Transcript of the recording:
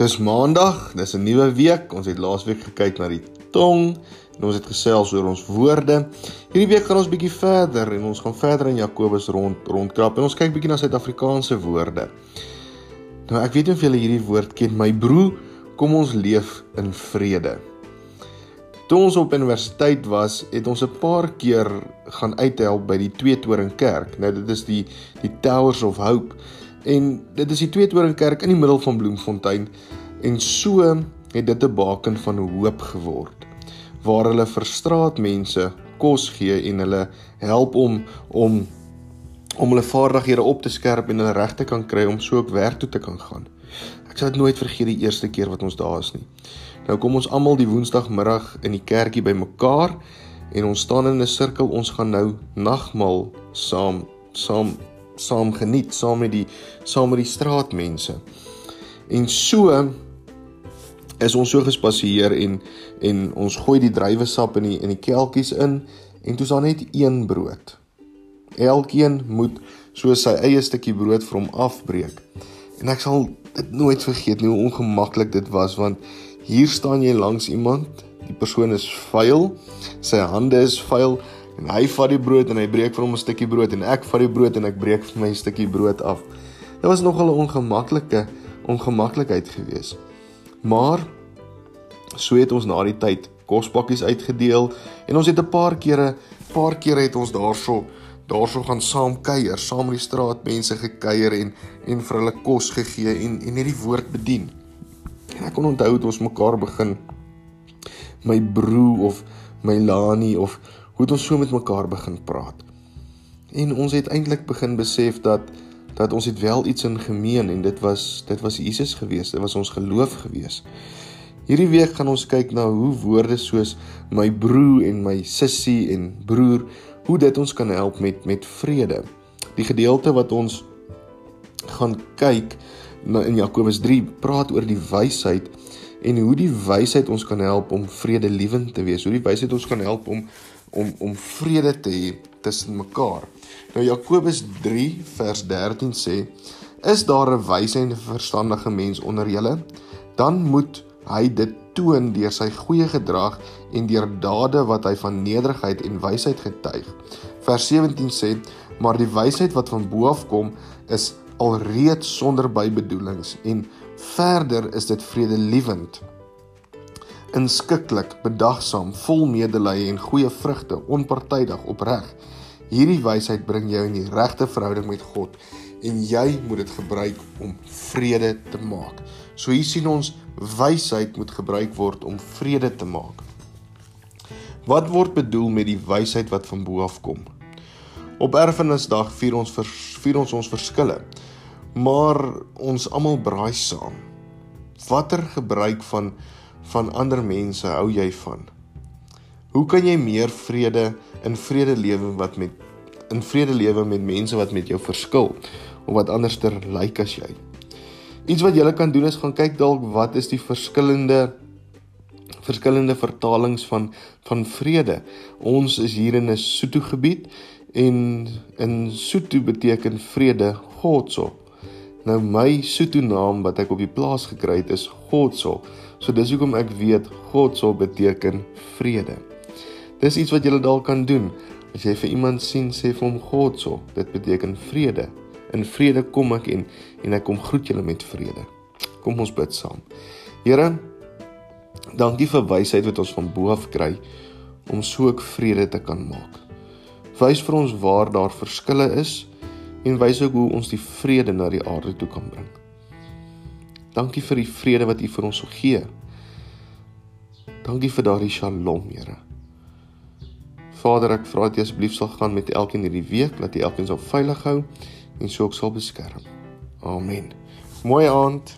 Dis Maandag, dis 'n nuwe week. Ons het laasweek gekyk na die tong en ons het gesels oor ons woorde. Hierdie week gaan ons bietjie verder en ons gaan verder in Jakobus rond rondkrap en ons kyk bietjie na Suid-Afrikaanse woorde. Nou ek weet nie of julle hierdie woord ken, my broer, kom ons leef in vrede. Toe ons op universiteit was, het ons 'n paar keer gaan uithelp by die Twee Toring Kerk. Nou dit is die die Towers of Hope en dit is die Twee Toring Kerk in die middel van Bloemfontein en so het dit 'n baken van hoop geword waar hulle vir straatmense kos gee en hulle help om om om hulle vaardighede op te skerp en hulle regte kan kry om so op werk toe te kan gaan. Ek sal dit nooit vergeet die eerste keer wat ons daar is nie. Nou kom ons almal die woensdagmiddag in die kerkie bymekaar en ons staan in 'n sirkel. Ons gaan nou nagmaal saam saam saam geniet saam met die saam met die straatmense. En so is ons so gespasieer en en ons gooi die druiwesap in die in die kelkies in en toe's daar net een brood. Elkeen moet so sy eie stukkie brood vir hom afbreek. En ek sal dit nooit vergeet nie hoe ongemaklik dit was want hier staan jy langs iemand, die persoon is vuil, sy hande is vuil en hy vat die brood en hy breek vir hom 'n stukkie brood en ek vat die brood en ek breek vir my 'n stukkie brood af. Dit was nogal 'n ongemaklike ongemaklikheid geweest. Maar so het ons na die tyd kospakkies uitgedeel en ons het 'n paar kere paar kere het ons daarso daarso gaan saam kuier, saam met die straatmense gekuier en en vir hulle kos gegee en en hierdie woord bedien. En ek kon onthou het ons mekaar begin my broer of my Lani of hoe het ons so met mekaar begin praat. En ons het eintlik begin besef dat dat ons het wel iets in gemeen en dit was dit was Jesus gewees, dit was ons geloof gewees. Hierdie week gaan ons kyk na hoe woorde soos my broer en my sussie en broer, hoe dit ons kan help met met vrede. Die gedeelte wat ons gaan kyk na in Jakobus 3 praat oor die wysheid en hoe die wysheid ons kan help om vredelewend te wees. Hoe die wysheid ons kan help om om om vrede te hê tussen mekaar. Nou Jakobus 3 vers 13 sê: Is daar 'n wyse en verstandige mens onder julle? Dan moet hy dit toon deur sy goeie gedrag en deur dade wat hy van nederigheid en wysheid getuig. Vers 17 sê: Maar die wysheid wat van bo af kom is alreeds sonder bybedoelings en verder is dit vredelewend inskikkelik, bedagsaam, vol medelee en goeie vrugte, onpartydig, opreg. Hierdie wysheid bring jou in die regte verhouding met God en jy moet dit gebruik om vrede te maak. So hier sien ons wysheid moet gebruik word om vrede te maak. Wat word bedoel met die wysheid wat van bo af kom? Op Erfenisdag vier ons vier ons ons verskille. Maar ons almal braai saam. Watter gebruik van van ander mense hou jy van? Hoe kan jy meer vrede in vrede lewe wat met in vrede lewe met mense wat met jou verskil of wat anderster lyk like as jy. Iets wat jy kan doen is gaan kyk dalk wat is die verskillende verskillende vertalings van van vrede. Ons is hier in 'n Sotho gebied en in Sotho beteken vrede Godso. Nou my Sotho naam wat ek op die plaas gekry het is Godso. So dis hoekom ek weet Godso beteken vrede. Dis iets wat jy dalk kan doen. As jy vir iemand sien, sê vir hom God so. Dit beteken vrede. In vrede kom ek en en ek kom groet julle met vrede. Kom ons bid saam. Here, dankie vir wysheid wat ons van bo af kry om so ek vrede te kan maak. Wys vir ons waar daar verskille is en wys ook hoe ons die vrede na die aarde toe kan bring. Dankie vir die vrede wat U vir ons gee. Dankie vir daardie shalom, Here. Vader, ek vra dat jy asseblief sal gaan met elkeen hierdie week, dat jy elkeen sal veilig hou en so ook sal beskerm. Amen. Mooi aand.